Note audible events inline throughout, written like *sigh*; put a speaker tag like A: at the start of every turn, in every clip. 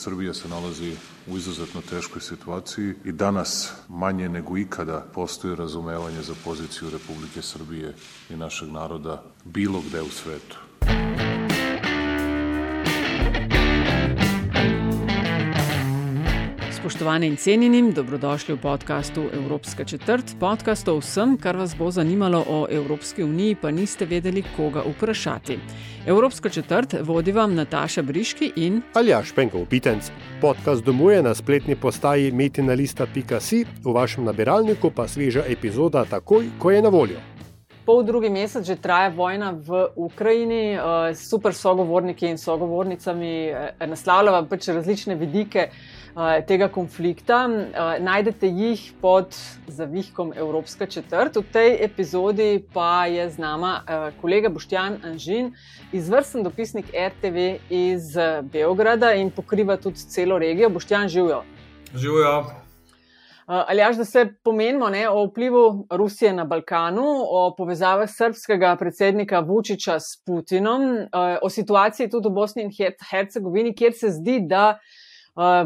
A: Srbija se nalazi u izuzetno teškoj situaciji i danas manje nego ikada postoji razumevanje za poziciju Republike Srbije i našeg naroda bilo gde u svetu.
B: Spoštovane in cenjeni, dobrodošli v podkastu Evropska četrt. Podcast o vsem, kar vas bo zanimalo o Evropski uniji, pa niste vedeli, koga vprašati. Evropska četrt vodi vam Nataša Briški in
C: Aljaš Penkov Pitenc. Podcast domuje na spletni postaji metinalista.si, v vašem nabiralniku pa sveža epizoda takoj, ko je na voljo.
D: Pol drugi mesec že traja vojna v Ukrajini, uh, super sogovorniki in sogovornicami uh, naslavljamo pač različne vidike uh, tega konflikta. Uh, najdete jih pod zavihkom Evropska četrt. V tej epizodi pa je z nama uh, kolega Boštjan Anžin, izvrsten dopisnik RTV iz Beograda in pokriva tudi celo regijo. Boštjan, živijo.
E: Živijo.
D: Ali až da se pomenimo ne, o vplivu Rusije na Balkanu, o povezavah srpskega predsednika Vučiča s Putinom, o situaciji tudi v Bosni in Hercegovini, kjer se zdi, da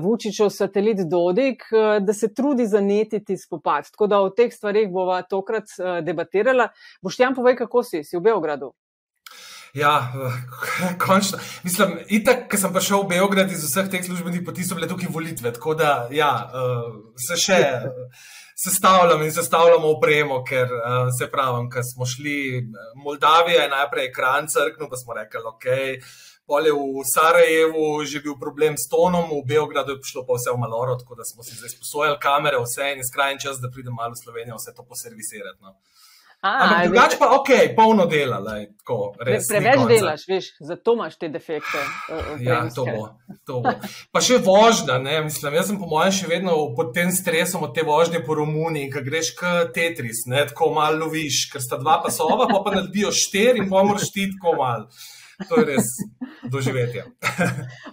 D: Vučičev satelit Dodik, da se trudi zanetiti spopad. Tako da o teh stvarih bova tokrat debatirala. Boštjan, povej, kako si, si v Beogradu?
E: Ja, *laughs* končno. Mislim, itak, ko sem prišel v Beograd iz vseh teh službenih poti, so bile tukaj volitve. Tako da, ja, se še sestavljam in sestavljamo opremo, ker se pravim, ko smo šli, Moldavija je najprej ekran crknil, pa smo rekli, ok. Pol je v Sarajevu že bil problem s tonom, v Beogradu je šlo pa vse v maloro, tako da smo si zdaj sposojali kamere, vse in skrajni čas, da pridem malo v Slovenijo vse to poservisirati. No. Ampak drugače pa ok, polno dela. Lej, tako, res,
D: Preveč delaš, veš, zato imaš te defekte.
E: Ja, to bo, to bo. Pa še vožnja, ne, mislim, jaz sem po mojem še vedno pod tem stresom od te vožnje po Romuniji, ker greš k Tetris, ne, tako malo loviš, ker sta dva pasova, pa pa nadbijo štiri in pa moraš ti tako malo. To je res doživetje. *laughs*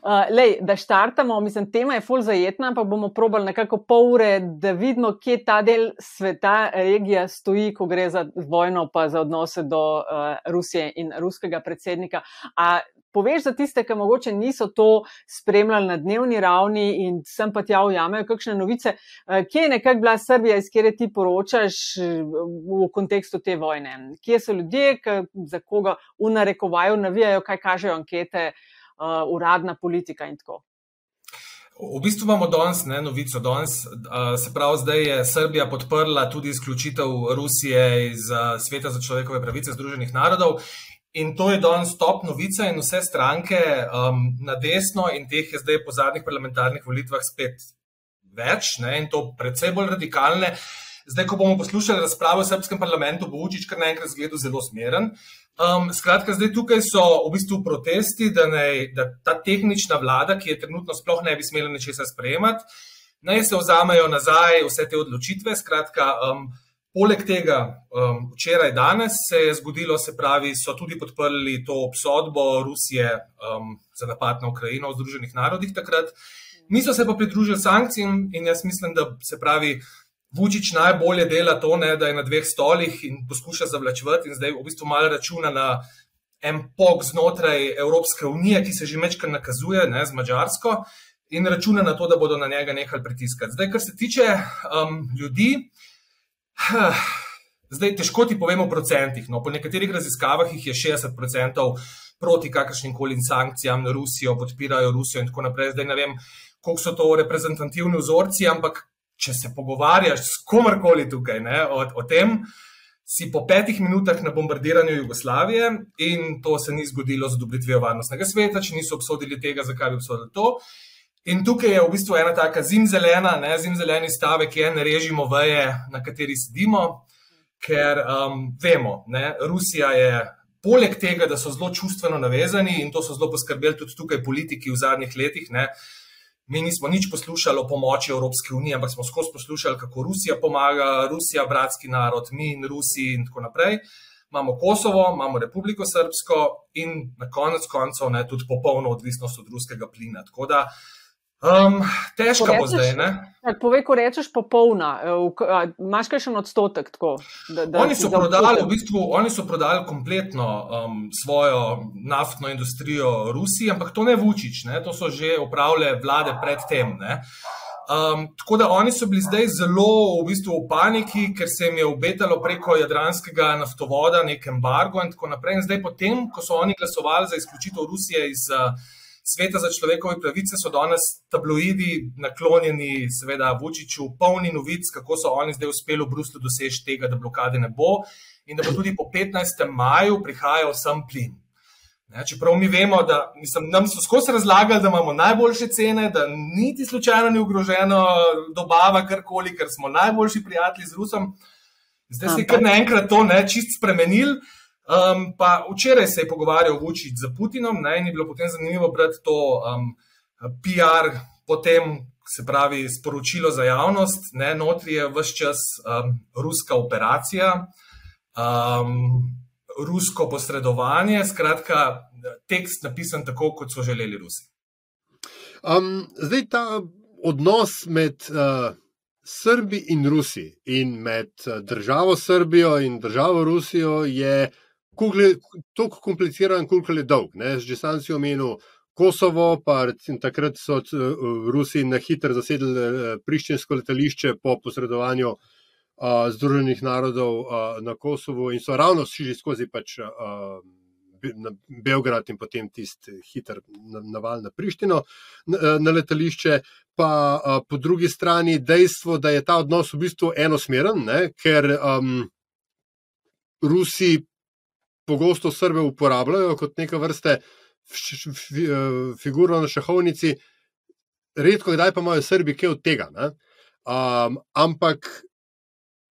D: uh, lej, da štartamo, mislim, tema je full zajetna, pa bomo probali nekako pol ure, da vidimo, kje ta del sveta, regija stoji, ko gre za vojno, pa za odnose do uh, Rusije in ruskega predsednika. A poveš za tiste, ki mogoče niso to spremljali na dnevni ravni in sem pa tja ujamejo kakšne novice, uh, kje je nekako bila Srbija, iz kjer ti poročaš v kontekstu te vojne? Kje so ljudje, za koga v narekovaju navijajo, kaj kažejo ankete, uh, uradna politika in tako.
E: V bistvu imamo danes ne, novico. Danes, se pravi, zdaj je Srbija podprla tudi izključitev Rusije iz Sveta za človekove pravice Združenih narodov. In to je danes top novica, in vse stranke um, na desno, in teh je zdaj po zadnjih parlamentarnih volitvah spet več, ne, in to predvsej bolj radikalne. Zdaj, ko bomo poslušali razpravo v srpskem parlamentu, bo Vučić kar naenkrat zgledal zelo smeren. Um, skratka, zdaj tukaj so v bistvu protesti, da, ne, da ta tehnična vlada, ki je trenutno sploh ne bi smela ničesar sprejemati, naj se vzamejo nazaj vse te odločitve. Skratka, um, poleg tega, um, včeraj, danes se je zgodilo, se pravi, so tudi podprli to obsodbo Rusije um, za napad na Ukrajino v Združenih narodih takrat. Niso se pa pridružili sankcijam in jaz mislim, da se pravi. Vučić najbolje dela to, ne, da je na dveh stolih in poskuša zavlačevati, in zdaj v bistvu malo računa na en pok znotraj Evropske unije, ki se že večkrat nakazuje ne, z Mačarsko, in računa na to, da bodo na njega nehali pritiskati. Zdaj, kar se tiče um, ljudi, zdaj težko ti povemo o procentih. No, po nekaterih raziskavah jih je 60% proti kakršnim koli sankcijam na Rusijo, podpirajo Rusijo in tako naprej. Zdaj ne vem, koliko so to reprezentativni vzorci, ampak če se pogovarjaš s komarkoli tukaj ne, o, o tem, si po petih minutah na bombardiranju Jugoslavije in to se ni zgodilo z odobritvijo varnostnega sveta, če niso obsodili tega, zakaj bi obsodili to. In tukaj je v bistvu ena taka zimzelena, ne, zimzeleni stavek, ki je ne režimo veje, na kateri sedimo, ker um, vemo, ne, Rusija je. Poleg tega, da so zelo čustveno navezani in to so zelo poskrbeli tudi tukaj politiki v zadnjih letih, ne, Mi nismo nič poslušali o pomoči Evropske unije, ampak smo skozi poslušali, kako Rusija pomaga, Rusija, bratski narod, mi in Rusi in tako naprej. Imamo Kosovo, imamo Republiko Srpsko in na konec koncev ne, tudi popolno odvisnost od ruskega plina. Tako da um, težko bo zdaj.
D: Povej, ko rečeš popolna, eh, imaš kaj še en odstotek? Tako,
E: da, da oni, so prodali, v bistvu, oni so prodali kompletno um, svojo naftno industrijo Rusiji, ampak to ne Vučić, ne, to so že upravljale vlade predtem. Um, tako da oni so bili zdaj zelo v, bistvu v paniki, ker se jim je obetalo preko Jadranskega naftovoda nek embargo in tako naprej. In zdaj, potem, ko so oni glasovali za izključitev Rusije iz uh, sveta za človekove pravice, so danes tabloidi naklonjeni, seveda, Vučiću, polni novic, kako so oni zdaj uspeli v Bruslu doseči tega, da blokade ne bo in da bo tudi po 15. maju prihajal sem plin. Ne, čeprav mi vemo, da mislim, nam so skozi razlagali, da imamo najboljše cene, da niti slučajno ni ogrožena dobava karkoli, ker smo najboljši prijatelji z Rusom. Zdaj se je kar naenkrat to ne, čist spremenil. Um, pa včeraj se je pogovarjal Vučić z Putinom in je bilo potem zanimivo brati to um, PR, potem se pravi sporočilo za javnost. Ne, notri je vse čas um, ruska operacija. Um, rusko posredovanje, skratka, tekst napisan tako, kot so želeli Rusi.
C: Um, zdaj ta odnos med uh, Srbi in Rusi in med uh, državo Srbijo in državo Rusijo je tako kompliciran, koliko je dolg. Ne? Že sam si omenil Kosovo, pa takrat so uh, Rusi na hitro zasedli uh, priščinsko letališče po posredovanju uh, Združenih narodov na Kosovo in so ravno šli skozi pač, na Beograd in potem tisti hiter naval na Prištino na letališče. Pa po drugi strani dejstvo, da je ta odnos v bistvu enosmeren, ne? ker um, Rusi pogosto Srbe uporabljajo kot neka vrste figuro na šahovnici, redko kdaj pa imajo Srbi kaj od tega. Um, ampak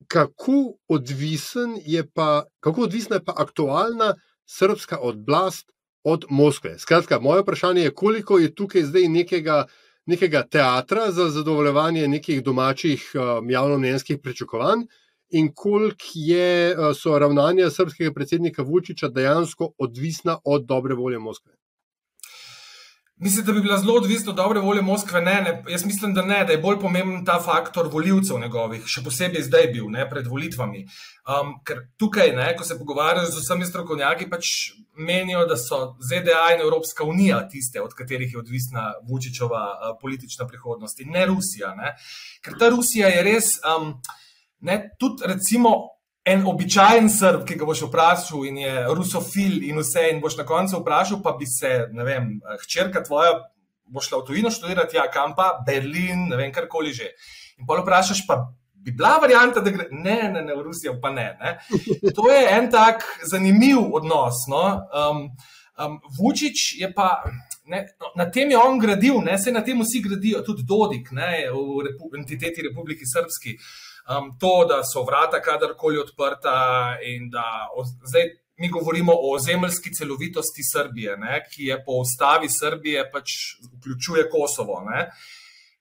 C: kako, odvisen pa, kako odvisna je pa aktualna srpska oblast od Moskve. Skratka, moje vprašanje je, koliko je tukaj zdaj nekega, nekega teatra za zadovoljevanje nekih domačih um, javno-mnenjskih pričakovanj. In koliko je, uh, so ravnanja srpskega predsednika Vučiča dejansko odvisna od dobre volje Moskve?
E: Mislim, da bi bila zelo odvisna od dobre volje Moskve. Ne, ne, jaz mislim, da ne, da je bolj pomemben ta faktor voljivcev njegovih, še posebej zdaj bil, ne, pred volitvami. Um, ker tukaj, ne, ko se pogovarjajo z vsemi strokovnjaki, pač menijo, da so ZDA in Evropska unija tiste, od katerih je odvisna Vučičova uh, politična prihodnost in ne Rusija. Ne. Ker ta Rusija je res, um, ne, tudi recimo en običajen srb, ki ga boš vprašal, in je rusofil, in vse, in boš na koncu vprašal, pa bi se, ne vem, hčerka tvoja, bo šla v tujino študirati, ja, kam pa, Berlin, ne vem, karkoli že. In pa vprašaš, pa bi bila varianta, da gre, ne, ne, ne, v Rusijo, pa ne, ne. To je en tak zanimiv odnos. No? Um, um, Vučić je pa. Ne, no, na tem je on gradil, ne, se na tem vsi gradijo, tudi Dodik, ne, v repu, entiteti Republike Srpske. Uh, um, to, da so vrata kadarkoli odprta in da o, zdaj mi govorimo o zemljski celovitosti Srbije, ne, ki je po ustavi Srbije pač vključuje Kosovo. Ne.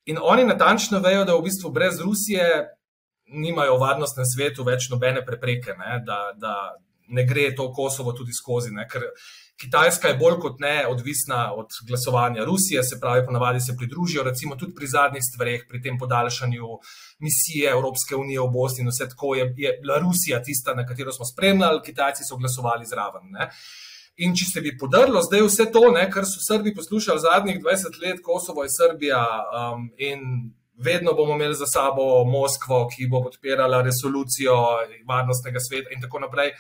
E: In oni natančno vejo, da v bistvu brez Rusije nimajo varnostnem svetu več nobene prepreke, ne, da, da ne gre to Kosovo tudi skozi. Ne, ker, Kitajska je bolj kot ne odvisna od glasovanja Rusije, se pravi, ponavadi se pridružijo, recimo tudi pri zadnjih stvareh, pri tem podaljšanju misije Evropske unije v Bosni in vse tako je, je bila Rusija tista, na katero smo spremljali, Kitajci so glasovali zraven. Ne. In če se bi podrlo zdaj vse to, ne, kar so Srbi poslušali zadnjih 20 let, Kosovo je Srbija um, in vedno bomo imeli za sabo Moskvo, ki bo podpirala resolucijo varnostnega sveta in tako naprej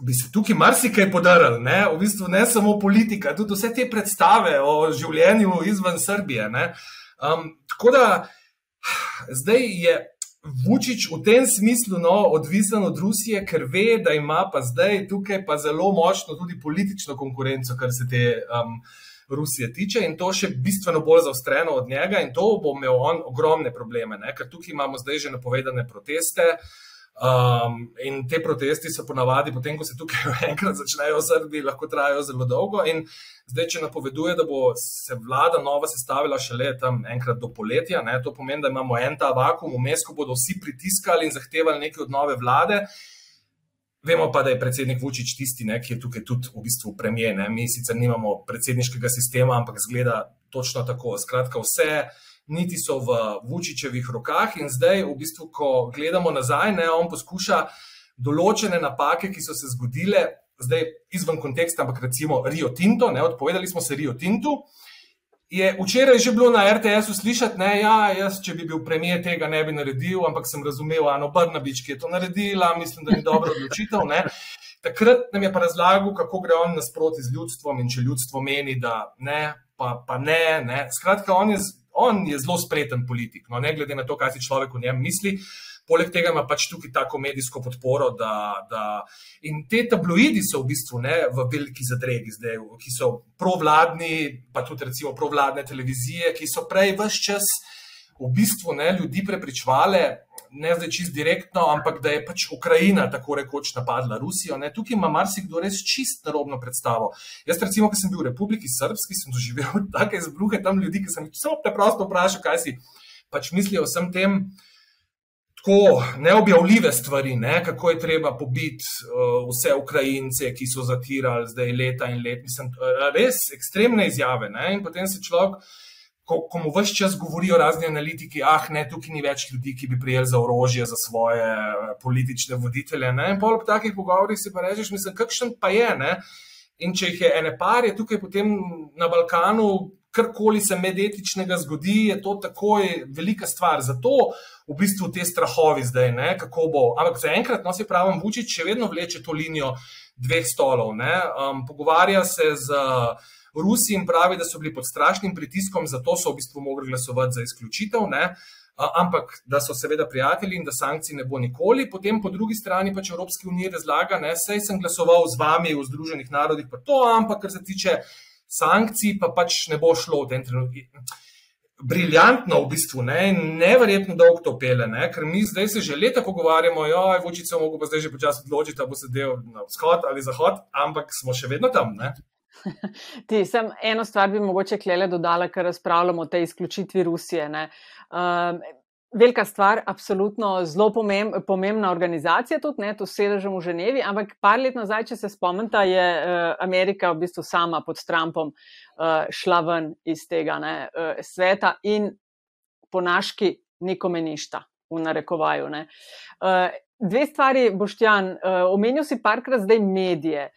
E: bi se tukaj marsikaj podarili, ne? v bistvu ne samo politika, tudi vse te predstave o življenju izven Srbije. Um, tako da zdaj je Vučić v tem smislu no, odvisen od Rusije, ker ve, da ima pa zdaj tukaj pa zelo močno tudi politično konkurenco, kar se te. Um, Rusije tiče in to še bistveno bolj zaostreno od njega, in to bo imel on ogromne probleme, ne? ker tukaj imamo zdaj že napovedane proteste, uh, Um, in te protesti so ponavadi, potem ko se tukaj *laughs* enkrat začnejo v Srbiji, lahko trajajo zelo dolgo. In zdaj, če napoveduje, da bo se vlada nova sestavila šele tam enkrat do poletja, ne, to pomeni, da imamo en ta vakum, vmes, ko bodo vsi pritiskali in zahtevali nekaj od nove vlade. Vemo pa, da je predsednik Vučić tisti, ne, ki je tukaj tudi v bistvu premijer. Mi sicer nimamo predsedniškega sistema, ampak zgleda točno tako. Skratka, vse niti so v Vučićevih rokah in zdaj, v bistvu, ko gledamo nazaj, ne, on poskuša določene napake, ki so se zgodile, zdaj izven konteksta, ampak recimo Rio Tinto, ne, odpovedali smo se Rio Tintu. Je včeraj že bilo na RTS-u slišati, da ja, jaz, če bi bil premijer, tega ne bi naredil, ampak sem razumel, Ano Brnabič, ki je to naredila, mislim, da ni dobro odločitev. Ne. Takrat nam je pa razlagal, kako gre on nasproti z ljudstvom in če ljudstvo meni, da ne, pa, pa ne, ne. Skratka, on je, on je zelo spreten politik, no, ne glede na to, kaj si človek o njem misli. Poleg tega ima pač tukaj tako medijsko podporo. Da, da in te tabloidi so v bistvu ne, v veliki zadregi, zdaj, ki so provladni, pa tudi recimo provladne televizije, ki so prej vse čas v bistvu ne, ljudi prepričvale, ne zdaj čist direktno, ampak da je pač Ukrajina tako rekoč napadla Rusijo. Ne. Tukaj ima marsikdo res čist narobno predstavo. Jaz, recimo, ki sem bil v Republiki Srpski, sem doživel *laughs* take izbruhe tam ljudi, ki sem jih samo preprosto vprašal, kaj si pač mislijo o vsem tem tako neobjavljive stvari, ne? kako je treba pobiti uh, vse Ukrajince, ki so zatirali zdaj leta in let. Mislim, uh, res ekstremne izjave. Ne? In potem se človek, ko, ko mu vse čas govorijo razni analitiki, ah, ne, tukaj ni več ljudi, ki bi prijeli za orožje za svoje uh, politične voditelje. Ne? In pol ob takih pogovorih si pa rečeš, mislim, kakšen pa je. Ne? In če jih je ene par, je tukaj potem na Balkanu karkoli se medetičnega zgodi, je to takoj velika stvar. Zato v bistvu te strahovi zdaj, ne, kako bo. Ampak zaenkrat, no, se pravi, Vučić še vedno vleče to linijo dveh stolov. Um, pogovarja se z Rusi in pravi, da so bili pod strašnim pritiskom, zato so v bistvu mogli glasovati za izključitev. Ne. Ampak da so seveda prijatelji in da sankcij ne bo nikoli, potem po drugi strani pač Evropski uniji razlaga, da sem glasoval z vami v Združenih narodih, pa to, ampak kar se tiče sankcij, pa pač ne bo šlo v tem trenutku. Briljantno, v bistvu, ne, neverjetno dolgo to pele, ne, ker mi zdaj se že leta pogovarjamo, jo, je vučice, mogo pa zdaj že počasi odločiti, da bo se del na vzhod ali zahod, ampak smo še vedno tam. Ne. *laughs*
D: Ti, sem eno stvar bi mogoče klele dodala, ker razpravljamo o tej izključitvi Rusije. Um, Velika stvar, absolutno zelo pomembna organizacija, tudi ne, to sedežem v Ženevi, ampak par let nazaj, če se spomnite, je uh, Amerika v bistvu sama pod Trumpom uh, šla ven iz tega ne, uh, sveta in po naški nikome ništa, v narekovaju. Uh, dve stvari, Boštjan, uh, omenil si parkrat zdaj medije.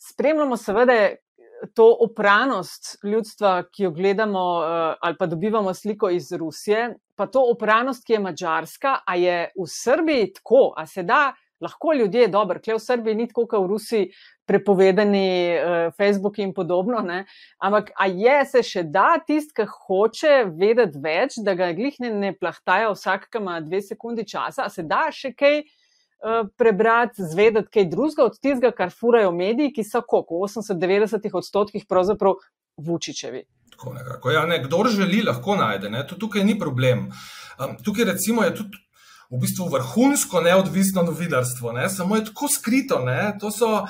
D: Spremljamo seveda to opranost ljudstva, ki jo gledamo uh, ali pa dobivamo sliko iz Rusije, pa to opranost, ki je mačarska, a je v Srbiji tako, a se da. Lahko ljudje, dobro, kle v Srbiji ni tako, kot v Rusiji, prepovedani uh, Facebook in podobno, ne? ampak a je se še da tist, ki hoče vedeti več, da ga glih ne, plahtaja vsak, ki ima dve sekundi časa, a se da še kaj uh, Eh, prebrati, zvedeti kaj drugega od tistega, kar furajo mediji, ki so koliko, 80-90 odstotkih pravzaprav Vučičevi.
E: Tako nekako. Ja, ne, kdor želi, lahko najde. Ne, tukaj ni problem. Um, tukaj recimo je tudi. V bistvu vrhunsko neodvisno novinarstvo, ne? samo je tako skrito. Ne? To so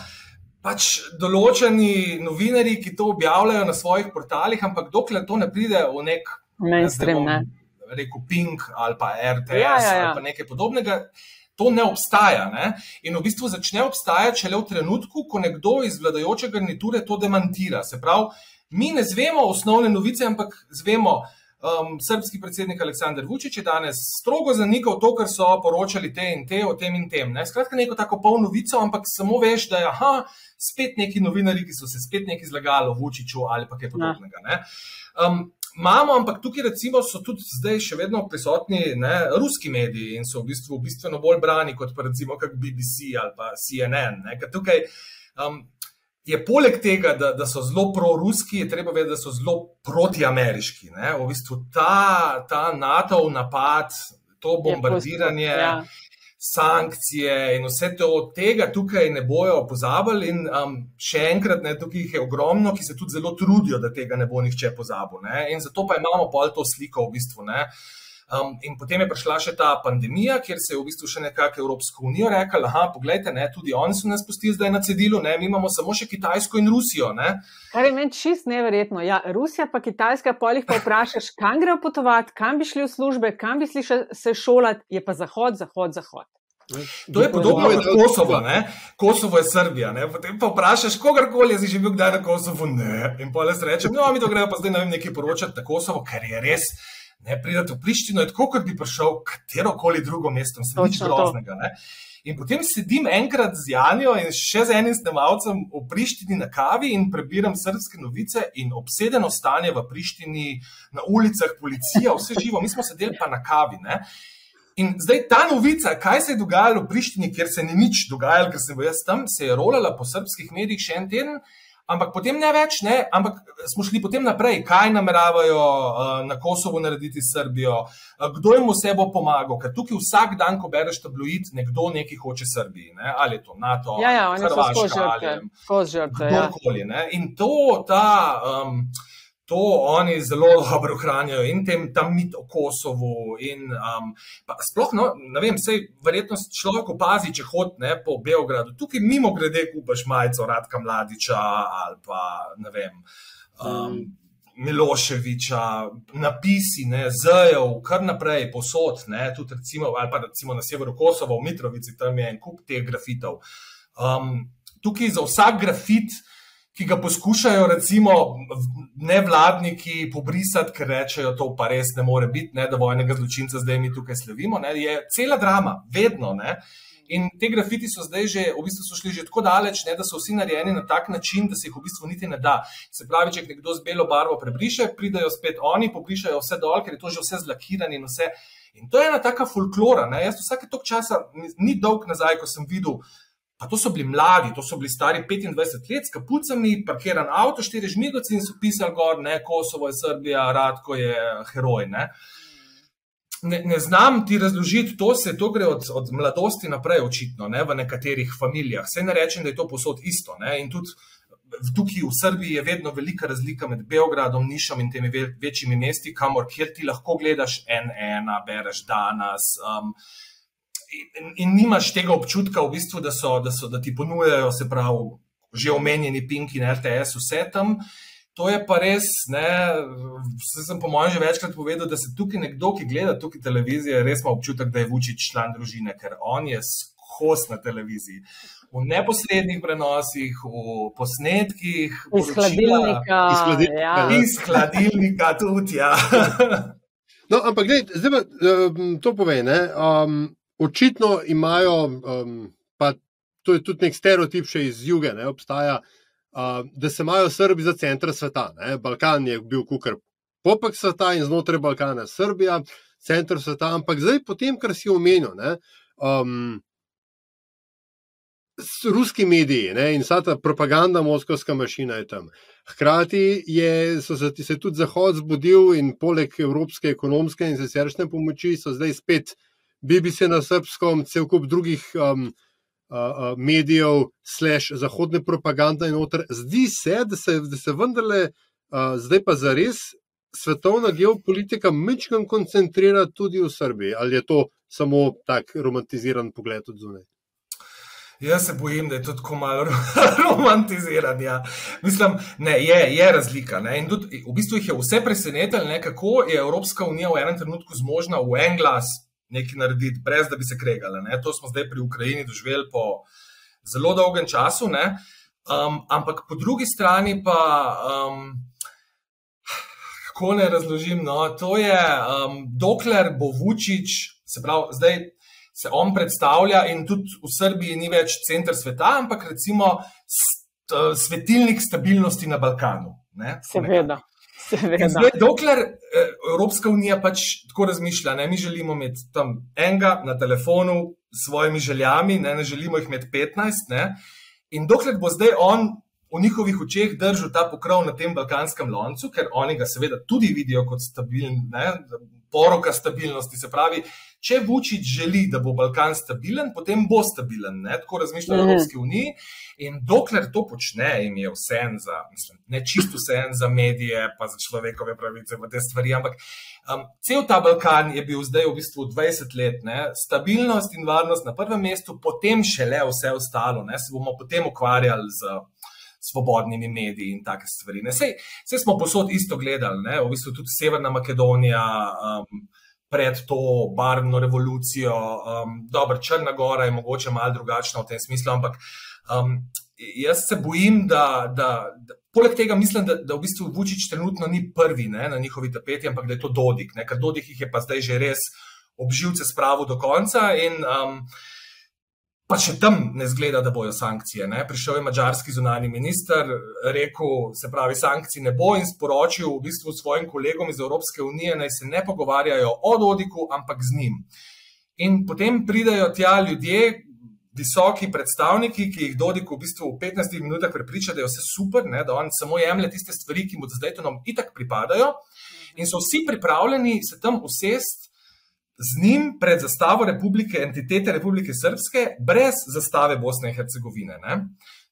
E: pač določeni novinari, ki to objavljajo na svojih portalih, ampak dokler to ne pride v nek
D: mainstream, ne.
E: rekel Pink ali pa RTS ja, ja, ja. ali pa nekaj podobnega, to ne obstaja. Ne? In v bistvu začne obstajati šele v trenutku, ko nekdo iz vladajoče garniture to demantira. Se pravi, mi ne zvemo osnovne novice, ampak zvemo. Um, srpski predsednik Aleksandr Vučić je danes strogo zanikal to, kar so poročali te in te o tem in tem. Ne? Skratka, neko tako polno novico, ampak samo veš, da je aha, spet neki novinari, ki so se spet nekaj zlagali o Vučiću ali pa kaj podobnega. Um, Imamo, ampak tukaj recimo so tudi zdaj še vedno prisotni ne, ruski mediji in so v bistvu bistveno bolj brani kot pa recimo kak BBC ali pa CNN. Ne, tukaj um, je poleg tega, da, da so zelo proruski, je treba vedeti, da so zelo protiameriški. Ne, v bistvu ta, ta NATO napad, to bombardiranje. Je, ja sankcije in vse to od tega tukaj ne bojo pozabili. In um, še enkrat, ne, tukaj jih je ogromno, ki se tudi zelo trudijo, da tega ne bo nihče pozabil. Ne. In zato pa imamo pol to sliko v bistvu. Ne. Um, in potem je prišla še ta pandemija, kjer se je v bistvu še nekako Evropska unija rekla: Aha, poglejte, ne, tudi oni so nas pustili zdaj na cedilu, ne, mi imamo samo še Kitajsko in Rusijo. Ne.
D: Kar je meni čist neverjetno. Ja, Rusija pa Kitajska, polih pa vprašaš, *laughs* kam grejo potovati, kam bi šli v službe, kam bi šli se šolati, je pa Zahod, Zahod, Zahod.
E: To je podobno kot Kosovo, ne? Kosovo je Srbija. Ne? Potem pa vprašaš, kogarkoli je že bil kdaj na Kosovo, ne. In pa le rečeš, no, mi to gremo pa zdaj ne vem, nekaj poročati na Kosovo, ker je res ne pridete v Prištino, je tako, kot bi prišel katero koli drugo mesto, se nič groznega. Ne? In potem sedim enkrat z Janjo in še z enim snemalcem v Prištini na kavi in prebiram srpske novice, in obsedeno stanje v Prištini, na ulicah, policija, vse živo, mi smo sedeli pa na kavi. Ne? In zdaj ta novica, kaj se je dogajalo v Prištini, kjer se ni nič dogajalo, ker sem bil jaz tam, se je rolala po srpskih medijih še en teden. Ampak potem ne več, ne? ampak smo šli potem naprej, kaj nameravajo uh, na Kosovo narediti s Srbijo, uh, kdo jim vse bo pomagal. Ker tukaj vsak dan, ko bereš tabloid, nekdo nekaj hoče Srbiji, ne? ali je to NATO,
D: ja, ja, Hrvaška, ali
E: kdorkoli. Ja. In to, ta. Um, to oni zelo dobro hranijo in tem, tam mit o Kosovu. In, um, sploh, no, ne vem, sej, verjetno človek opazi, če hodi po Beogradu. Tukaj mimo grede kupaš majico Radka Mladiča ali pa ne vem. Um, Miloševiča, napisi, zejev, kar naprej, posod, ne, tudi recimo, ali pa recimo na severu Kosova, v Mitrovici, tam je en kup teh grafitov. Um, tukaj za vsak grafit uh, ki ga poskušajo, recimo, nevladniki pobrisati, ker rečejo, to pa res ne more biti, ne, da vojnega zločinca zdaj mi tukaj slavimo. Ne, je cela drama, vedno. Ne. In te grafiti so zdaj že, v bistvu so šli že tako daleč, ne, da so vsi narejeni na tak način, da se jih v bistvu niti ne da. Se pravi, če nekdo z belo barvo prebriše, pridajo spet oni, pobrišajo vse dol, ker je to že vse zlakirano in vse. In to je ena taka folklora. Ne. Jaz vsake tok časa, ni dolg nazaj, ko sem videl. Pa to so bili mladi, to so bili stari 25 let, s kapucami, parkiran avto, štiri žmigoci in so pisali gor, ne, Kosovo je Srbija, Radko je heroj. Ne. Ne, ne znam ti razložiti, to se to gre od, od mladosti naprej, očitno, ne, v nekaterih familijah. Vse ne rečem, da je to posod isto. Ne, in tudi tukaj v Srbiji je vedno velika razlika med Beogradom, Nišom in temi večjimi mesti, kamor ti lahko gledaš en-ena, bereš danes. Um, in, in nimaš tega občutka, v bistvu, da, so, da, so, da ti ponujajo, se pravi, že omenjeni Pink in RTS, vse tam. To je pa res, ne, sem po mojem že večkrat povedal, da se tukaj nekdo, ki gleda tukaj televizijo, res ima občutek, da je Vučić član družine, ker on je skos na televiziji. V neposrednih prenosih, v posnetkih,
D: iz hladilnika.
E: Iz hladilnika, ja. iz hladilnika tudi. Ja.
C: No, ampak gled, zdaj pa um, to pove. Um, očitno imajo, um, pa to je tudi nek stereotip še iz juga, ne, obstaja, uh, da se imajo Srbi za center sveta. Ne. Balkan je bil kukar popek sveta in znotraj Balkana Srbija, center sveta, ampak zdaj, potem, kar si omenil. Ne, um, Ruski mediji ne, in vsa ta propaganda, moskovska mašina je tam. Hkrati je se, se tudi Zahod zbudil in poleg evropske ekonomske in siceršne pomoči so zdaj spet uh, BBC na srpskem, cel kup drugih um, uh, uh, medijev, slash zahodne propagande in noter. Zdi se, da se, da se vendarle, uh, zdaj pa za res svetovna geopolitika mečkam koncentrira tudi v Srbiji. Ali je to samo tak romantiziran pogled od zunaj?
E: Jaz se bojim, da je to tako malo *laughs* romantizirano. Ja. Mislim, da je, je razlika. Tudi, v bistvu jih je vse presenetilo, kako je Evropska unija v enem trenutku zmožna v en glas nekaj narediti, brez da bi se kregali. Ne? To smo zdaj pri Ukrajini doživeli po zelo dolgem času. Um, ampak po drugi strani pa, um, kako ne razložim, no, to je, um, dokler bo Vučić, se pravi, zdaj se on predstavlja in tudi v Srbiji ni več center sveta, ampak recimo st, svetilnik stabilnosti na Balkanu. Ne?
D: Seveda.
E: Zdaj, dokler eh, Evropska unija pač tako razmišlja, ne, mi želimo imeti tam enega na telefonu s svojimi željami, ne, ne želimo jih imeti 15. Ne, in dokler bo zdaj on v njihovih očeh držal ta pokrov na tem balkanskem loncu, ker oni ga seveda tudi vidijo kot stabilen, ne, poroka stabilnosti. Se pravi, če Vučić želi, da bo Balkan stabilen, potem bo stabilen. Ne? Tako razmišlja v Evropski uniji. In dokler to počne, jim je vse en za, mislim, ne čisto vse en za medije, pa za človekove pravice, pa te stvari. Ampak um, cel ta Balkan je bil zdaj v bistvu 20 let, ne? stabilnost in varnost na prvem mestu, potem šele vse ostalo. Ne? Se bomo potem ukvarjali z svobodnimi mediji in take stvari. Vse smo posod isto gledali, ne? v bistvu tudi Severna Makedonija. Um, Pred to barvno revolucijo, um, dobro, Črna Gora je mogoče malo drugačna v tem smislu, ampak um, jaz se bojim, da, da, da poleg tega mislim, da, da v bistvu Vučić trenutno ni prvi ne, na njihovi tapeti, ampak da je to Dodik, ne, ker Dodik jih je pa zdaj že res obživce spravo do konca. In, um, Pa še tam ne zgleda, da bojo sankcije. Ne? Prišel je mačarski zunani minister, rekel, se pravi, sankcij ne bo in sporočil v bistvu svojim kolegom iz Evropske unije, naj se ne pogovarjajo o Dodiku, ampak z njim. In potem pridajo tja ljudje, visoki predstavniki, ki jih Dodik v bistvu v 15 minutah prepriča, da je vse super, ne? da on samo jemlje tiste stvari, ki mu zdaj to nam itak pripadajo. In so vsi pripravljeni se tam usesti z njim pred zastavo republike, entitete Republike Srpske, brez zastave Bosne in Hercegovine.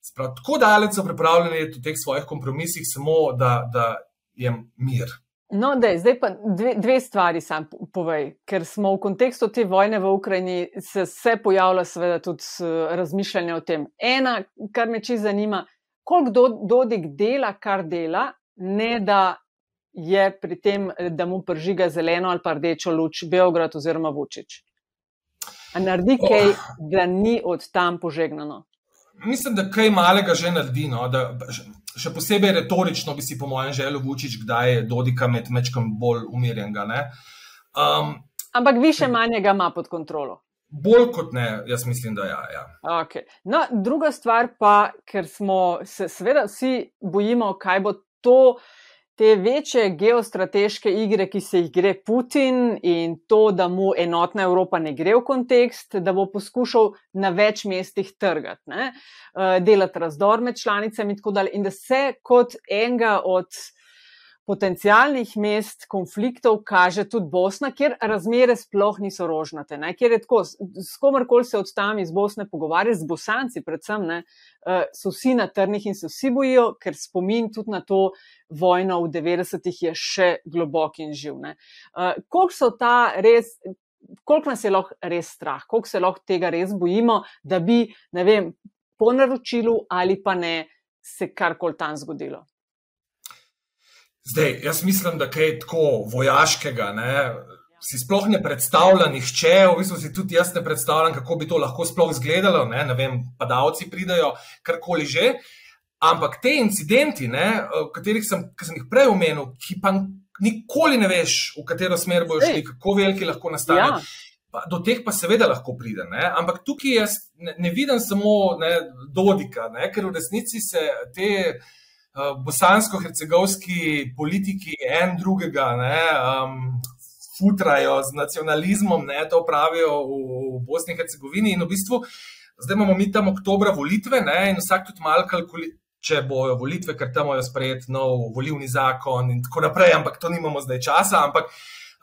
E: Sprav, tako daleč so pripravljeni v teh svojih kompromisih, samo da, da je mir.
D: No, dej, zdaj pa dve, dve stvari sam povej, ker smo v kontekstu te vojne v Ukrajini, se vse pojavlja, seveda, tudi razmišljanje o tem. Ena, kar me čisto zanima, koliko do, Dodik dela, kar dela, ne da je pri tem, da mu pržiga zeleno ali pa rdečo luč Beograd oziroma Vučić? A naredi oh. kaj, da ni od tam požegnano?
E: Mislim, da kaj malega že naredi. No? Da, še posebej retorično bi si, po mojem, želel Vučić, kdaj je Dodika med mečkom bolj umirjenega. Um,
D: Ampak više manjega ima pod kontrolo.
E: Bolj kot ne, jaz mislim, da ja. ja.
D: Okay. No, druga stvar pa, ker smo se seveda vsi bojimo, kaj bo to te večje geostrateške igre, ki se jih gre Putin in to, da mu enotna Evropa ne gre v kontekst, da bo poskušal na več mestih trgati, ne, eh, delati razdor med članicami in tako dalje. In da se kot enega od potencijalnih mest konfliktov kaže tudi Bosna, kjer razmere sploh niso rožnate, ne? kjer je tako, s komarkoli se od tam iz Bosne pogovarja, z Bosanci predvsem, ne? Eh, so vsi na trnih in se vsi bojijo, ker spomin tudi na to vojno v 90-ih je še globok in živ. Uh, koliko so ta res. Koliko nas je lahko res strah, koliko se lahko tega res bojimo, da bi, ne vem, po naročilu ali pa ne, se karkoli tam zgodilo?
E: Zdaj, jaz mislim, da je tako vojaškega. Ne? Si sploh ne predstavlja nihče, v bistvu si tudi jaz ne predstavljam, kako bi to lahko sploh izgledalo. Ne, ne vem, padalci pridajo, karkoli že. Ampak te incidenti, ne, katerih sem, sem jih prej omenil, ki pa nikoli ne veš, v katero smer bojo šli, kako veliki lahko nastanejo. Ja. Do teh pa seveda lahko pride. Ne? Ampak tukaj jaz ne, ne vidim samo ne, Dodika, ne? ker v resnici se te. Eh, bosansko-hercegovski politiki en drugega ne, um, futrajo z nacionalizmom, ne, to pravijo v, v Bosni in Hercegovini. In v bistvu zdaj imamo mi tam oktobra volitve ne, in vsak tudi malo kalkulira. Če bojo volitve, ker tam bojo sprejeti nov volivni zakon, in tako naprej, ampak to nimamo zdaj časa. Ampak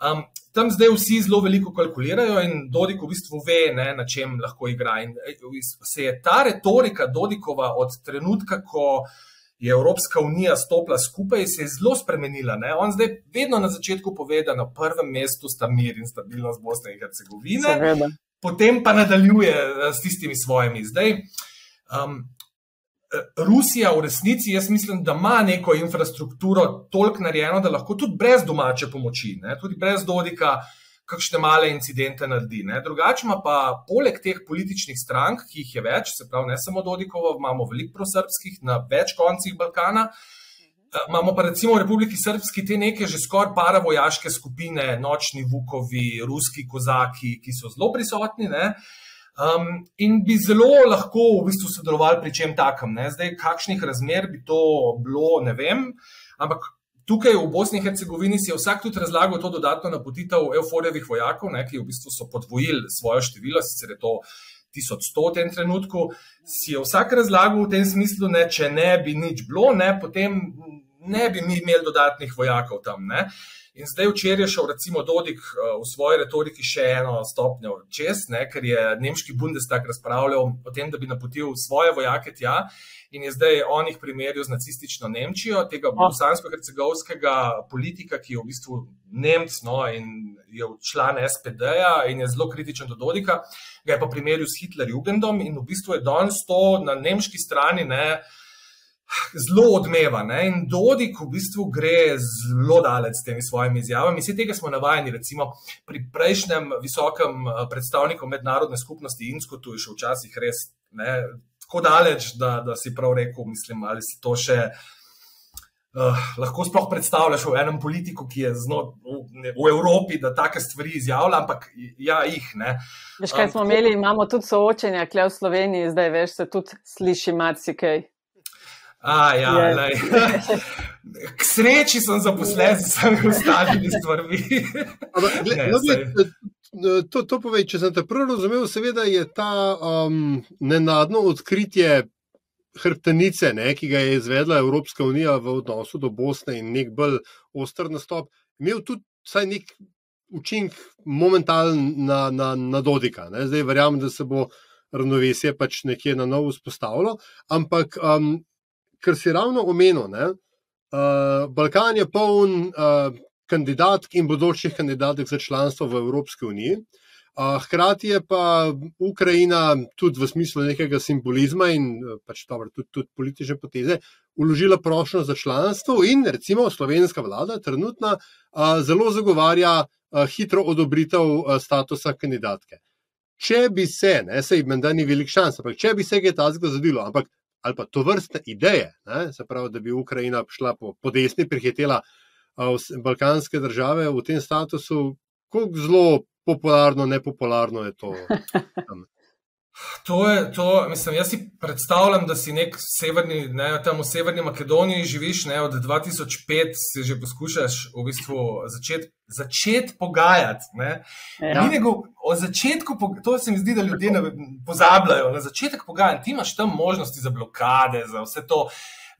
E: um, tam zdaj vsi zelo veliko kalkulirajo, in Dodik v bistvu ve, ne, na čem lahko igra. In se je ta retorika Dodikova od trenutka, ko uh, je Evropska unija stopila skupaj, se je zelo spremenila. Ne? On zdaj vedno na začetku pove, da na prvem mestu sta mir in stabilnost Bosne in Hercegovine, Seveda. potem pa nadaljuje eh, s tistimi svojimi. Zdaj, um, Rusija v resnici, jaz mislim, da ima neko infrastrukturo toliko narejeno, da lahko tudi brez domače pomoči, ne? tudi brez Dodika kakšne male incidente naredi. Ne. Drugače pa, poleg teh političnih strank, ki jih je več, se pravi, ne samo Dodikovo, imamo veliko prosrpskih na več koncih Balkana. Eh, imamo pa recimo v Republiki Srpski te neke že skoraj paravojaške skupine, nočni vukovi, ruski kozaki, ki so zelo prisotni um, in bi zelo lahko v bistvu sodelovali pri čem takem. Ne? Zdaj, kakšnih razmer bi to bilo, ne vem, ampak Tukaj v Bosni in Hercegovini si je vsak tudi razlagal to dodatno napotitev euforijevih vojakov, ne, ki v bistvu so podvojili svoje število, sicer je to 1100 v tem trenutku. Si je vsak razlagal v tem smislu, da če ne bi nič bilo, ne, potem ne bi mi imeli dodatnih vojakov tam. Ne. In zdaj včeraj je šel, recimo, Dodik v svoji retoriki še eno stopnjo čez, ne, ker je nemški Bundestag razpravljal o tem, da bi napotil svoje vojake tja in je zdaj on jih primerjal z nacistično Nemčijo, tega bosansko-hercegovskega politika, ki je v bistvu Nemc no, in je član SPD-ja in je zelo kritičen do Dodika, ga je pa primerjal s Hitler-Jugendom in v bistvu je danes to na nemški strani ne zelo odmeva. Ne? In Dodik v bistvu gre zelo daleč s temi svojimi izjavami. Vse tega smo navajeni, recimo pri prejšnjem visokem eh, predstavniku mednarodne skupnosti Insko, tu je še včasih res ne, tako daleč, da, da si prav rekel, mislim, ali si to še. Uh, lahko sploh predstavljaš v enem politiku, ki je zno, v, v Evropi, da take stvari izjavlja, ampak ja, jih ne.
D: Veš, kaj smo um, imeli, imamo tudi soočenja, kle v Sloveniji, zdaj veš, se tudi sliši marsikaj.
E: A, ja, *laughs* K sreči sem zaposlen z vsemi ostalimi stvarmi. *laughs*
C: To, to povej, če sem te prav razumel, seveda je ta um, nenadno odkritje hrbtenice, ne, ki ga je izvedla Evropska unija v odnosu do Bosne in nek bolj ostr nastop, imel tudi vsaj nek učinek momentalno na, na, na Dodika. Ne. Zdaj verjamem, da se bo ravnovesje pač nekje na novo vzpostavilo, ampak um, kar si ravno omenil, ne, uh, Balkan je poln uh, kandidatk in bodočih kandidatk za članstvo v Evropski uniji. Hkrati je pa Ukrajina tudi v smislu nekega simbolizma in pač dobro, tudi, tudi politične poteze uložila prošlo za članstvo, in recimo slovenska vlada trenutno uh, zelo zagovarja hitro odobritev statusa kandidatke. Če bi se, ne se jim da ni velik šans, ampak če bi se kaj takega zgodilo, ampak ali pa to vrste ideje, ne, se pravi, da bi Ukrajina šla po, po desni, prihitela balkanske države v tem statusu, kako zelo popularno, nepopularno je to. *laughs*
E: To je to, mislim, jaz si predstavljam, da si nek severni, ne, tam v Severni Makedoniji živiš, ne, od 2005 si že poskušaš v bistvu začeti začet pogajati. Ne. Ja. Nego, o začetku, to se mi zdi, da ljudje ne pozabljajo. Na začetek pogajanj ti imaš tam možnosti za blokade, za vse to,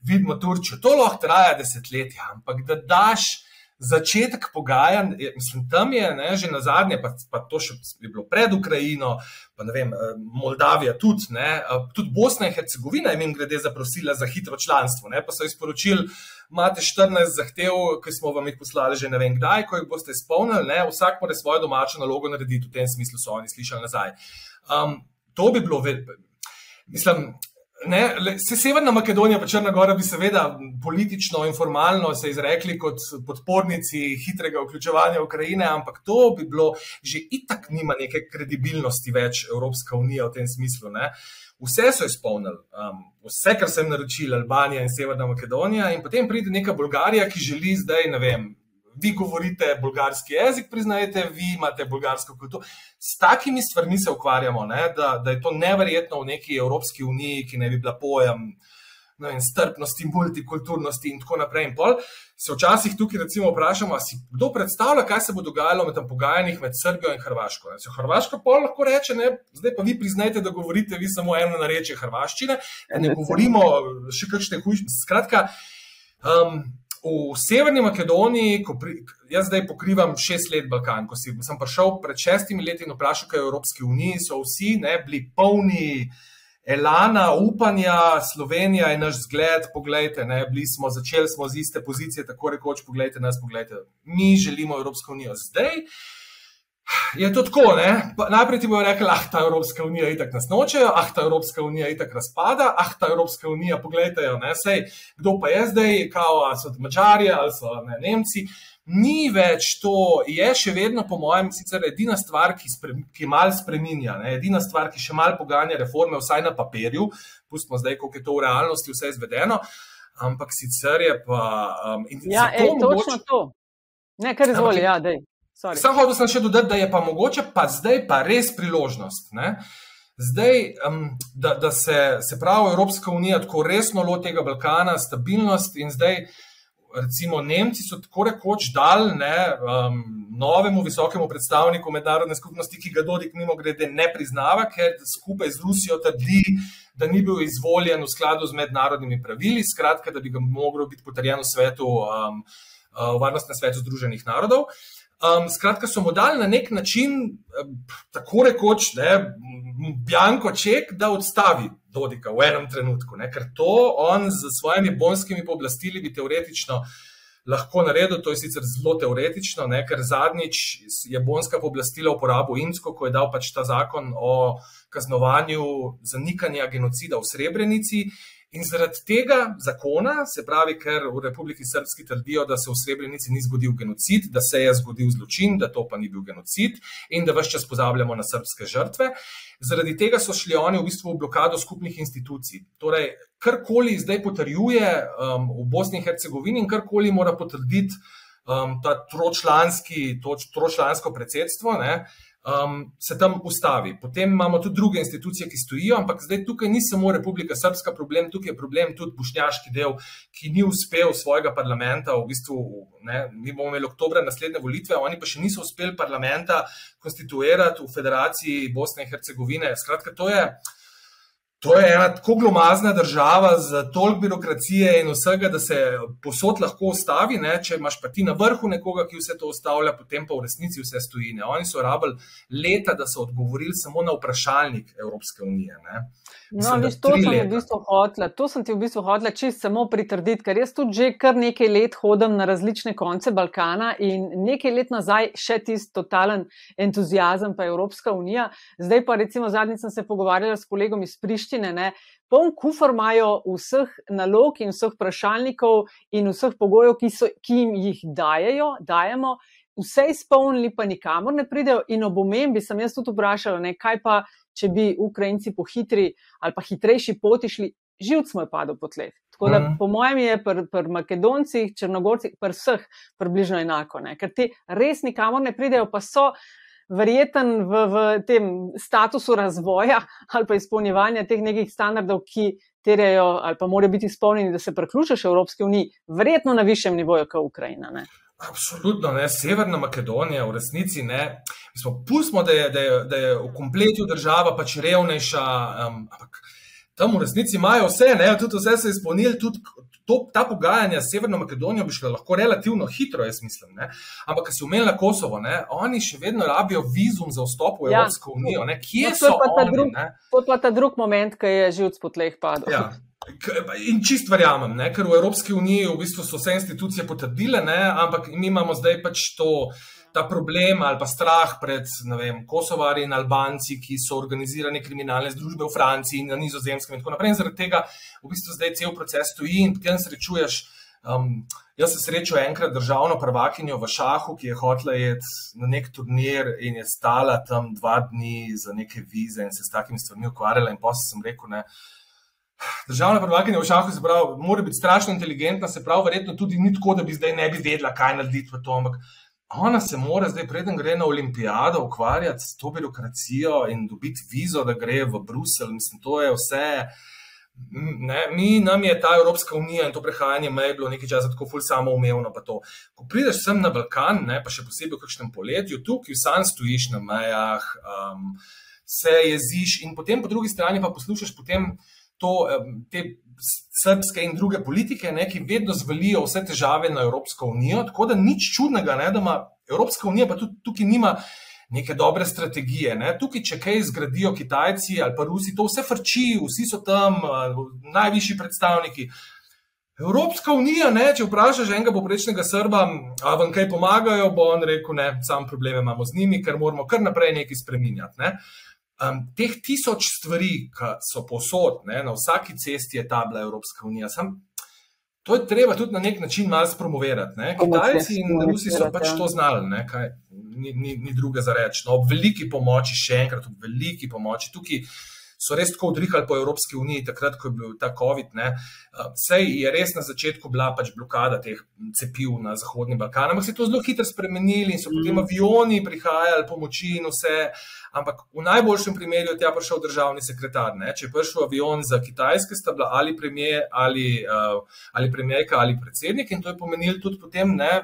E: vidimo Turčijo. To lahko traja desetletja, ampak da daš začetek pogajanj, mislim, tam je ne, že na zadnje, pa, pa to še je bilo pred Ukrajino, pa ne vem, eh, Moldavija tudi, ne, eh, tudi Bosna in Hercegovina je jim grede zaprosila za hitro članstvo, ne, pa so izporočili, imate 14 zahtev, ki smo vam jih poslali že ne vem kdaj, ko jih boste izpolnili, ne, vsak mora svojo domačo nalogo narediti, v tem smislu so oni slišali nazaj. Um, to bi bilo, mislim, Ne, se Severna Makedonija in Črna Gora bi seveda politično in formalno se izrekli kot podpornici hitrega vključevanja Ukrajine, ampak to bi bilo že itak nima neke kredibilnosti več Evropska unija v tem smislu. Ne. Vse so izpolnili, um, vse, kar sem naročil, Albanija in Severna Makedonija, in potem pride neka Bolgarija, ki želi zdaj, ne vem, vi govorite bolgarski jezik, priznajete, vi imate bolgarsko kulturo. S takimi stvarmi se ukvarjamo, da, da je to neverjetno v neki Evropski uniji, ki ne bi bila pojem vem, strpnosti, multikulturnosti in tako naprej. In pol se včasih tukaj recimo vprašamo, si kdo predstavlja, kaj se bo dogajalo med pogajanjih med Srbijo in Hrvaško. Se Hrvaška pol lahko reče, ne, zdaj pa vi priznajte, da govorite vi samo eno narečje hrvaščine, ne govorimo še kakšne hujše. Skratka. Um, v Severni Makedoniji, ko pri, jaz zdaj pokrivam šest let Balkan, ko si, sem prišel pred šestimi leti in vprašal, kaj je v Evropski uniji, so vsi ne, bili polni elana, upanja, Slovenija je naš zgled, poglejte, ne, bili smo, začeli smo z iste pozicije, tako rekoč, poglejte nas, poglejte, mi želimo Evropsko unijo zdaj. Je to tako, ne? Najprej ti bo rekel, ah, ta Evropska unija itak nas noče, ah, ta Evropska unija itak razpada, ah, ta Evropska unija, pogledajte jo, ne, sej, kdo pa je zdaj, kao, so Mačari ali so ne, Nemci. Ni več to, je še vedno, po mojem, sicer edina stvar, ki, spre, ki mal spreminja, ne? edina stvar, ki še mal poganja reforme, vsaj na papirju, pustimo zdaj, koliko je to v realnosti vse izvedeno, ampak sicer je pa. Um,
D: ja, ej, točno mogoče... to. Ne, kar izvoli, ja, dej.
E: Sam hotel sem še dodati, da je pa mogoče pa zdaj pa res priložnost. Ne? Zdaj, um, da, da se, se pravi Evropska unija tako resno loti tega Balkana, stabilnost in zdaj, recimo, Nemci so tako rekoč dal ne, um, novemu visokemu predstavniku mednarodne skupnosti, ki ga Dodik mimo grede ne priznava, ker skupaj z Rusijo trdi, da ni bil izvoljen v skladu z mednarodnimi pravili, skratka, da bi ga moglo biti potrjeno svetu. Um, v Varnostnem svetu Združenih narodov. Um, skratka, so mu dali na nek način, tako rekoč, ne, bjanko ček, da odstavi Dodika v enem trenutku, ne, ker to on z svojimi bonskimi pooblastili bi teoretično lahko naredil. To je sicer zelo teoretično, ne, ker zadnjič je bonska pooblastila uporabil Insko, ko je dal pač ta zakon o kaznovanju zanikanja genocida v Srebrenici. In zaradi tega zakona, se pravi, ker v Republiki Srpski trdijo, da se v Srebrenici ni zgodil genocid, da se je zgodil zločin, da to pa ni bil genocid in da vse čas pozabljamo na srpske žrtve, zaradi tega so šli oni v bistvu v blokado skupnih institucij. Torej, karkoli zdaj potrjuje um, v Bosni in Hercegovini in karkoli mora potrditi um, ta tročlanski, to, tročlansko predsedstvo. Ne, um, se tam ustavi. Potem imamo tudi druge institucije, ki stojijo, ampak zdaj tukaj ni samo Republika Srpska problem, tukaj je problem tudi Bošnjaški del, ki ni uspel svojega parlamenta. V bistvu, ne, mi bomo imeli oktober naslednje volitve, oni pa še niso uspeli parlamenta konstituirati v Federaciji Bosne in Hercegovine. Skratka, to je. To je ena tako glomazna država z toliko birokracije in vsega, da se posod lahko ustavi. Ne? Če imaš pa ti na vrhu nekoga, ki vse to ustavlja, potem pa v resnici vse stoji. Ne? Oni so rabili leta, da so odgovorili samo na vprašalnik Evropske unije. Ne?
D: No, viš, to, sem v bistvu hotla, to sem ti v bistvu hotla čist samo pritrditi, ker jaz tudi že kar nekaj let hodim na različne konce Balkana in nekaj let nazaj še tisti totalen entuzijazem pa Evropska unija. Zdaj pa recimo zadnjič sem se pogovarjala s kolegom iz Prištine, ne, poln kufr imajo vseh nalog in vseh vprašalnikov in vseh pogojev, ki, so, ki jim jih dajejo, dajemo. Vse izpolnili, pa nikamor ne pridejo, in ob omembi sem jaz tudi vprašala, ne, kaj pa če bi Ukrajinci po hitri ali pa hitrejši poti šli, živc mu je padel po tleh. Tako da, mm. po mojem, je pri pr Makedoncih, Črnogorcih, pri vseh približno enako, ne? ker ti res nikamor ne pridejo, pa so verjeten v, v tem statusu razvoja ali pa izpolnjevanja teh nekih standardov, ki terjajo ali pa morajo biti izpolnjeni, da se priključiš Evropski uniji, verjetno na višjem nivoju kot Ukrajina. Ne?
E: Absolutno, ne. Severna Makedonija v resnici ne. Pustimo, da je, da, je, da je v kompletu država pač revnejša, um, ampak tam v resnici imajo vse, ne, tudi vse so izpolnili, tudi to, ta pogajanja s Severno Makedonijo bi šla lahko relativno hitro, jaz mislim. Ne. Ampak, ki si umenila Kosovo, ne, oni še vedno rabijo vizum za vstop v ja. Evropsko unijo. Ne. Kje no, so oni?
D: Drug, to je pa ta drug moment, ki je živc po tleh padel.
E: Ja. In čist verjamem, ne? ker v Evropski uniji v bistvu so vse institucije potrdile, ne? ampak mi imamo zdaj pač to, ta problem ali pa strah pred vem, Kosovari in Albanci, ki so organizirane kriminalne združbe v Franciji in na Nizozemskem in tako naprej. In zaradi tega v bistvu zdaj cel proces stoji in potem srečuješ. Um, jaz sem srečal enkrat državno prvakinjo v Šahu, ki je hotela iti na nek turnir in je stala tam dva dni za neke vize in se s takimi stvarmi ukvarjala. In pa sem rekel, ne. Državna prvakinja v šahu pravi, mora biti strašno inteligentna, se pravi, verjetno tudi ni tako, da bi zdaj ne bi vedela, kaj narediti v tom. Ampak ona se mora zdaj, preden gre na olimpijado, ukvarjati s to birokracijo in dobiti vizo, da gre v Bruselj. Mislim, to je vse. Ne, mi, nam je ta Evropska unija in to prehajanje meje bilo nekaj časa tako ful samoumevno. Ko prideš sem na Balkan, ne, pa še posebej v kakšnem poletju, tukaj sam stojiš na mejah, um, se jeziš in potem po drugi strani pa poslušaš potem to, te srpske in druge politike, ne, ki vedno zvalijo vse težave na Evropsko unijo. Tako da nič čudnega, ne, da ima Evropska unija, pa tudi tukaj nima neke dobre strategije. Ne. Tukaj, če kaj zgradijo Kitajci ali pa Rusi, to vse frči, vsi so tam, najvišji predstavniki. Evropska unija, ne, če vprašaš enega poprečnega Srba, a vam kaj pomagajo, bo on rekel: ne, sam probleme imamo z njimi, ker moramo kar naprej nekaj spreminjati. Ne. Um, teh tisoč stvari, ki so posod, ne, na vsaki cesti je ta bila Evropska unija. Sam, to je treba tudi na nek način malo spromovirati. Kitajci in Rusi so pač ja. to znali, ne, kaj, ni, ni, ni druge za reči. No, ob veliki pomoči, še enkrat, ob veliki pomoči. Tukaj, so res tako odrihali po Evropski uniji, takrat, ko je bil ta COVID. Vse uh, je res na začetku bila pač blokada teh cepiv na Zahodni Balkan, ampak se je to zelo hitro spremenili in so mm. potem avioni prihajali pomoči in vse. Ampak v najboljšem primeru je tja prišel državni sekretar. Ne? Če je prišel avion za Kitajske, sta bila ali premijer, ali, uh, ali premijerka, ali predsednik, in to je pomenilo tudi potem ne,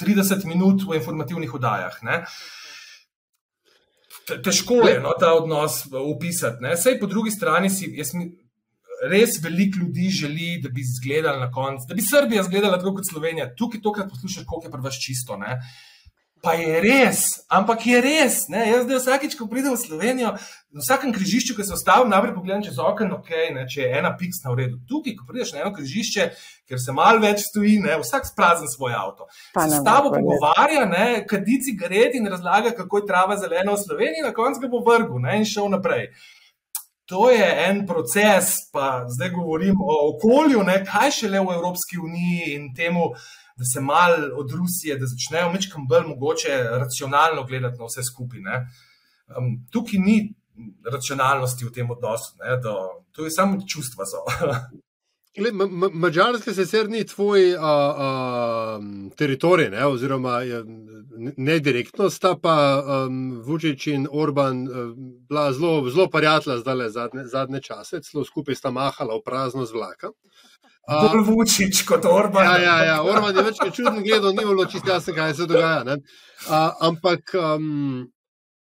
E: 30 minut v informativnih oddajah. Ne? Težko je no, ta odnos opisati. Sej po drugi strani si, jaz mi, res veliko ljudi želi, da bi izgledali na koncu, da bi Srbija izgledala tako kot Slovenija. Tukaj tokrat poslušaš, koliko je pri vas čisto. Ne? Pa je res, ampak je res. Ne? Jaz zdaj vsakič, ko pridem v Slovenijo, na vsakem križišču, ki se ostavim, najprej pogledam čez okno, okay, ne, če je ena piksna v redu. Tukaj, ko prideš na eno križišče, ker se malo več stoji, ne, vsak sprazen svoj avto. Pa se s tabo pogovarja, kadi cigaret in razlaga, kako je trava zelena v Sloveniji, na koncu ga bo vrgel ne, in šel naprej. To je en proces, pa zdaj govorim o okolju, ne, kaj šele v Evropski uniji in temu da se mal od Rusije, da začnejo mečkam bolj mogoče racionalno gledati na vse skupaj. Um, tukaj ni racionalnosti v tem odnosu, ne, do, to je samo čustva. *laughs*
C: Mačarska se sicer ni tvoj a, a, teritorij, ne, oziroma ne direktno, sta pa um, Vučić in Orban bila zelo, zelo prijatelja zdaj zadnje, zadnje čase, celo skupaj sta mahala v prazno z vlaka.
E: Bolj vučič kot Orban.
C: Ja, ja, ja. Orban je več kot čudno gledal, ni bilo čisto jasno, kaj se dogaja. A, ampak um,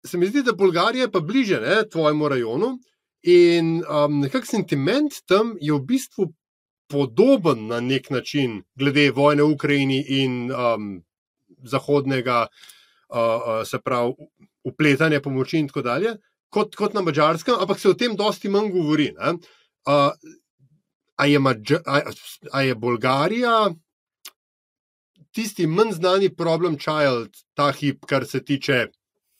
C: se mi zdi, da Bolgarija je pa bliže ne, tvojemu rajonu in um, nekak sentiment tam je v bistvu podoben na nek način, glede vojne v Ukrajini in um, zahodnega, uh, uh, se pravi, upletanja pomoči in tako dalje, kot, kot na mačarskem, ampak se o tem dosti manj govori. Uh, je, Mađa, a, a je Bolgarija tisti manj znani problem child, ta hip, kar se tiče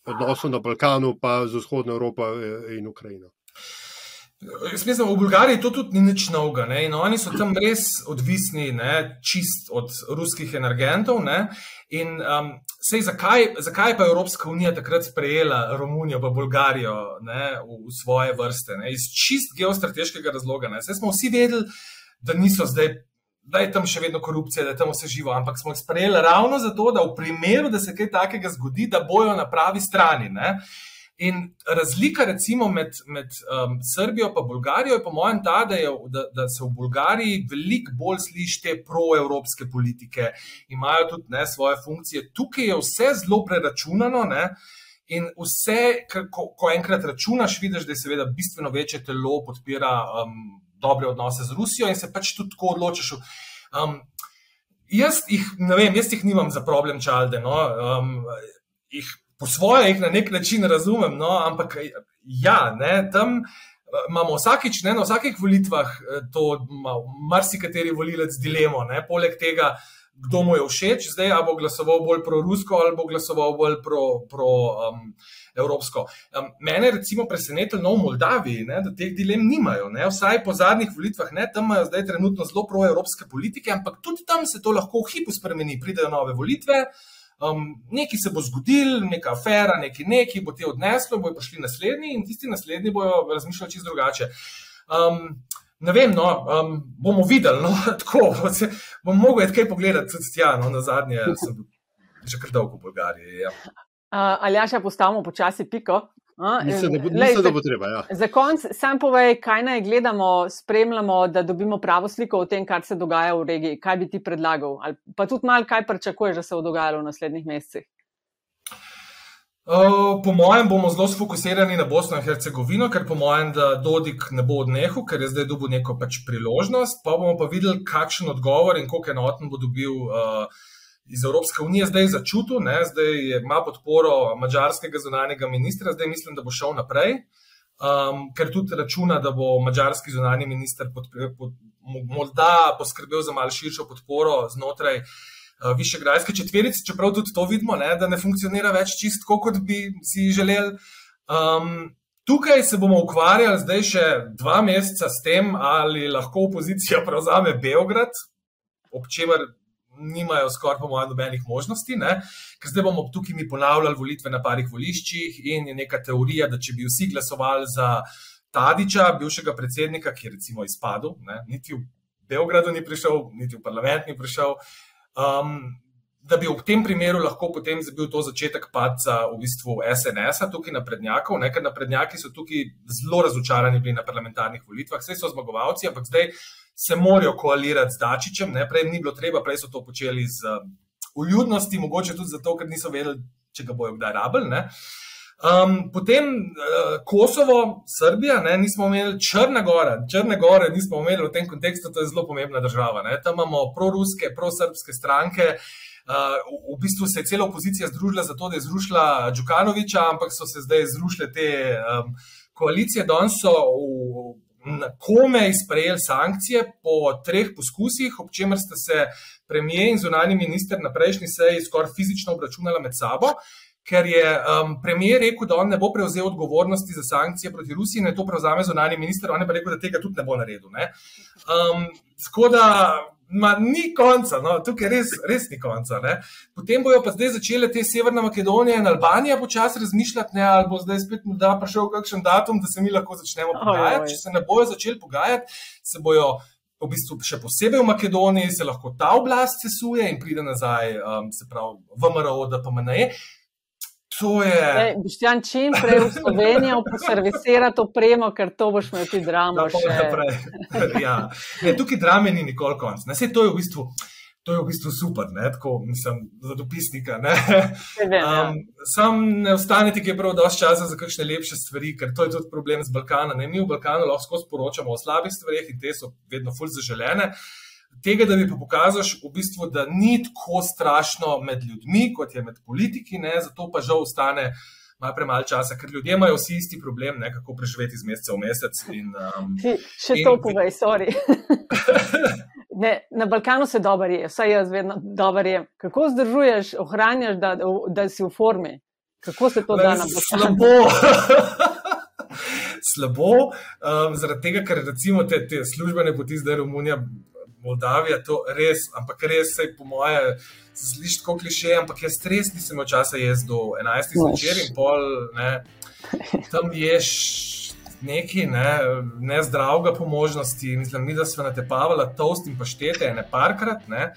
C: odnosov na Balkanu, pa z vzhodno Evropo eh, in Ukrajino?
E: Jaz mislim, v Bolgariji to tudi ni nič novega. Oni so tam res odvisni, ne, čist od ruskih energentov. Ne, in um, sej, zakaj, zakaj pa je Evropska unija takrat sprejela Romunijo in Bolgarijo ne, v, v svoje vrste? Ne, iz čist geostrateškega razloga. Sej smo vsi vedeli, da niso zdaj. Da je tam še vedno korupcija, da je tam vse živo, ampak smo jih sprejeli ravno zato, da v primeru, da se kaj takega zgodi, da bojo na pravi strani. Ne? In razlika, recimo, med, med um, Srbijo in Bolgarijo je, po mojem, ta, da, je, da, da se v Bolgariji veliko bolj sliši te proevropske politike, imajo tudi ne, svoje funkcije. Tukaj je vse zelo preračunano. Ne, In vse, ko, ko enkrat računaš, vidiš, da je seveda bistveno večje telo podpira um, dobre odnose z Rusijo in se pač tudi tako odločiš. Um, jaz, jih, vem, jaz jih nimam za problem čalde. No? Um, jih po svoje jih na nek način razumem, no, ampak ja, ne, tam imamo vsakič, ne, na vsakih volitvah eh, to marsikateri volilec dilemo. Ne, poleg tega, kdo mu je všeč, zdaj ali bo glasoval bolj pro-rusko ali bo glasoval bolj pro-evropsko. Pro, um, um, mene je recimo presenetilo v Moldaviji, ne, da teh dilem nimajo. Ne, vsaj po zadnjih volitvah, ne, tam imajo zdaj trenutno zelo pro-evropske politike, ampak tudi tam se to lahko v hipu spremeni. Pridejo nove volitve, uh, Um, nekaj se bo zgodil, neka afera, nekaj, nekaj bo te odneslo, bojo prišli naslednji in tisti naslednji bojo razmišljali čisto drugače. Um, ne vem, no, um, bomo videli, no, *laughs* tako bom mogel kaj pogledati, tudi tja, no, na zadnje, sem že kar dolgo v Bolgariji. Ja.
D: Uh, Ali ja, še postavimo počasi piko?
C: Mislim, da bo, mislim, da bo treba. Ja.
D: Za konec, sam povej, kaj naj gledamo, spremljamo, da dobimo pravo sliko o tem, kar se dogaja v regiji. Kaj bi ti predlagal? Ali pa tudi malo, kaj pričakuješ, da se bo dogajalo v naslednjih mesecih?
E: Uh, po mojem, bomo zelo fokusirani na Bosno in Hercegovino, ker po mojem, da Dodik ne bo odnehal, ker je zdaj dobil neko pač priložnost. Pa bomo pa videli, kakšen odgovor in koliko enoten bo dobil. Uh, iz Evropske unije zdaj začutil, ne, zdaj ima podporo mačarskega zunanjega ministra, zdaj mislim, da bo šel naprej, um, ker tudi računa, da bo mačarski zunanji minister morda poskrbel za malo širšo podporo znotraj uh, Višegrajske četverice, čeprav tudi to vidimo, ne, da ne funkcionira več čisto, kot bi si želeli. Um, Tukaj se bomo ukvarjali zdaj še dva meseca s tem, ali lahko opozicija *laughs* prevzame Beograd, ob čemer nimajo skoraj, po mojem, nobenih možnosti, ne? ker zdaj bomo tukaj mi ponavljali volitve na parih voliščih in je neka teorija, da če bi vsi glasovali za Tadiča, bivšega predsednika, ki je recimo izpadel, ne? niti v Beogradu ni prišel, niti v parlament ni prišel. Um, Da bi v tem primeru lahko potem bil to začetek padca v bistvu SNS-a, tukaj na prednjakov, ne? ker na prednjaki so tukaj zelo razočarani bili na parlamentarnih volitvah, vse so zmagovalci, ampak zdaj se morajo koalirati z Dačičem, ne? prej ni bilo treba, prej so to počeli z um, uljudnosti, mogoče tudi zato, ker niso vedeli, če ga bojo kdaj rabili. Um, potem uh, Kosovo, Srbija, ne, nismo imeli Črna Gora, Črne Gore nismo imeli v tem kontekstu, to je zelo pomembna država. Ne. Tam imamo proruske, prosrbske stranke. Uh, v bistvu se je cela opozicija združila zato, da je zrušila Djukanoviča, ampak so se zdaj zrušile te um, koalicije. Danes so na kome izprejeli sankcije po treh poskusih, ob čemer sta se premijer in zunani minister na prejšnji seji skoraj fizično obračunala med sabo ker je um, premijer rekel, da on ne bo prevzel odgovornosti za sankcije proti Rusiji, da to prevzame zunani minister, on je pa rekel, da tega tudi ne bo naredil. Um, tako da. Ma, ni konca, no, tukaj res, res ni konca. Ne. Potem bojo pa zdaj začele te Severna Makedonija in Albanija počasi razmišljati, ne, ali bo zdaj spet morda prišel kakšen datum, da se mi lahko začnemo pogajati. Če se ne bojo začeli pogajati, se bojo v bistvu še posebej v Makedoniji, se lahko ta oblast sesuje in pride nazaj, um, se pravi, v MRO, da pa MNE. To je.
D: Boštjan, čim prej v Slovenijo poservisirati opremo, ker to boš imel ti dramo. *laughs*
E: ja. ne, tukaj drame ni nikoli konc. Ne, to, je v bistvu, to je v bistvu super, ne, tako, mislim, za dopisnika. Ne. Um, sam ne ostanete, ki je prav dosti časa za kakšne lepše stvari, ker to je tudi problem z Balkana. Ne. Mi v Balkanu lahko sporočamo o slabih stvarih in te so vedno fulj zaželene. Tega, da bi pa pokazal, v bistvu, da ni tako strašno med ljudmi, kot je med politiki, ne? zato pa žal ostane malo premalo časa, ker ljudje imajo vsi isti problem, ne? kako preživeti iz meseca v mesec. In, um,
D: Ti, še in... to povej, sorry. *laughs* ne, na Balkanu se dobro je, vsaj jaz vedno dobro je. Kako zdržuješ, ohranjaš, da, da si v formi? Kako se to da na
E: Balkanu? Slabo. *laughs* Slabo, um, zaradi tega, ker recimo te, te službene poti zdaj Romunija Moldavija, to res, ampak res se po moje sliši kot kliše, ampak jaz res nisem imel časa jesti do 11. zvečer in pol, ne, tam ješ neki ne, ne zdravega po možnosti. Mislim, mi da smo natepavala toast in paštete, ne parkrat. Ne.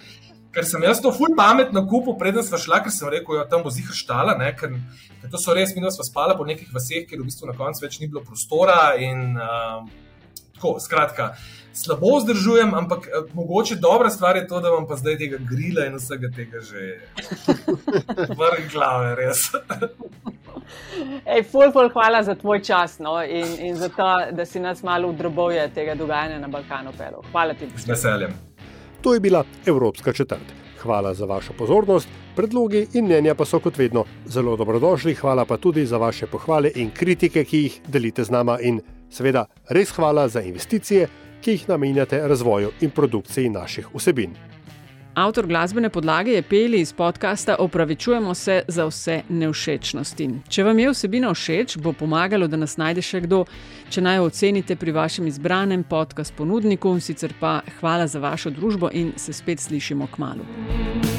E: Ker sem jaz to ful pametno kupil, preden sem šla, ker sem rekel, da ja, tam bo zihar štala, ne, ker, ker to so res, mi smo spali po nekih vaseh, ker v bistvu na koncu več ni bilo prostora in uh, tako, skratka slabo vzdržujem, ampak eh, mogoče dobra stvar je to, da vam pa zdaj tega grila in vsega tega že *laughs* vrh glave, res.
D: Ej, ful, ful, hvala za tvoj čas no? in, in za to, da si nas malo v drobovje tega dogajanja na Balkanu pelil. Hvala ti.
E: Z veseljem.
C: To je bila Evropska četrt. Hvala za vašo pozornost, predlogi in mnenja pa so kot vedno zelo dobrodošli. Hvala pa tudi za vaše pohvale in kritike, ki jih delite z nama in seveda res hvala za investicije ki jih namenjate razvoju in produkciji naših vsebin.
B: Avtor glasbene podlage je Peli iz podcasta Opravičujemo se za vse neušečnosti. Če vam je vsebina všeč, bo pomagalo, da nas najde še kdo, če naj jo ocenite pri vašem izbranem podcast ponudniku. Sicer pa hvala za vašo družbo in se spet slišimo k malu.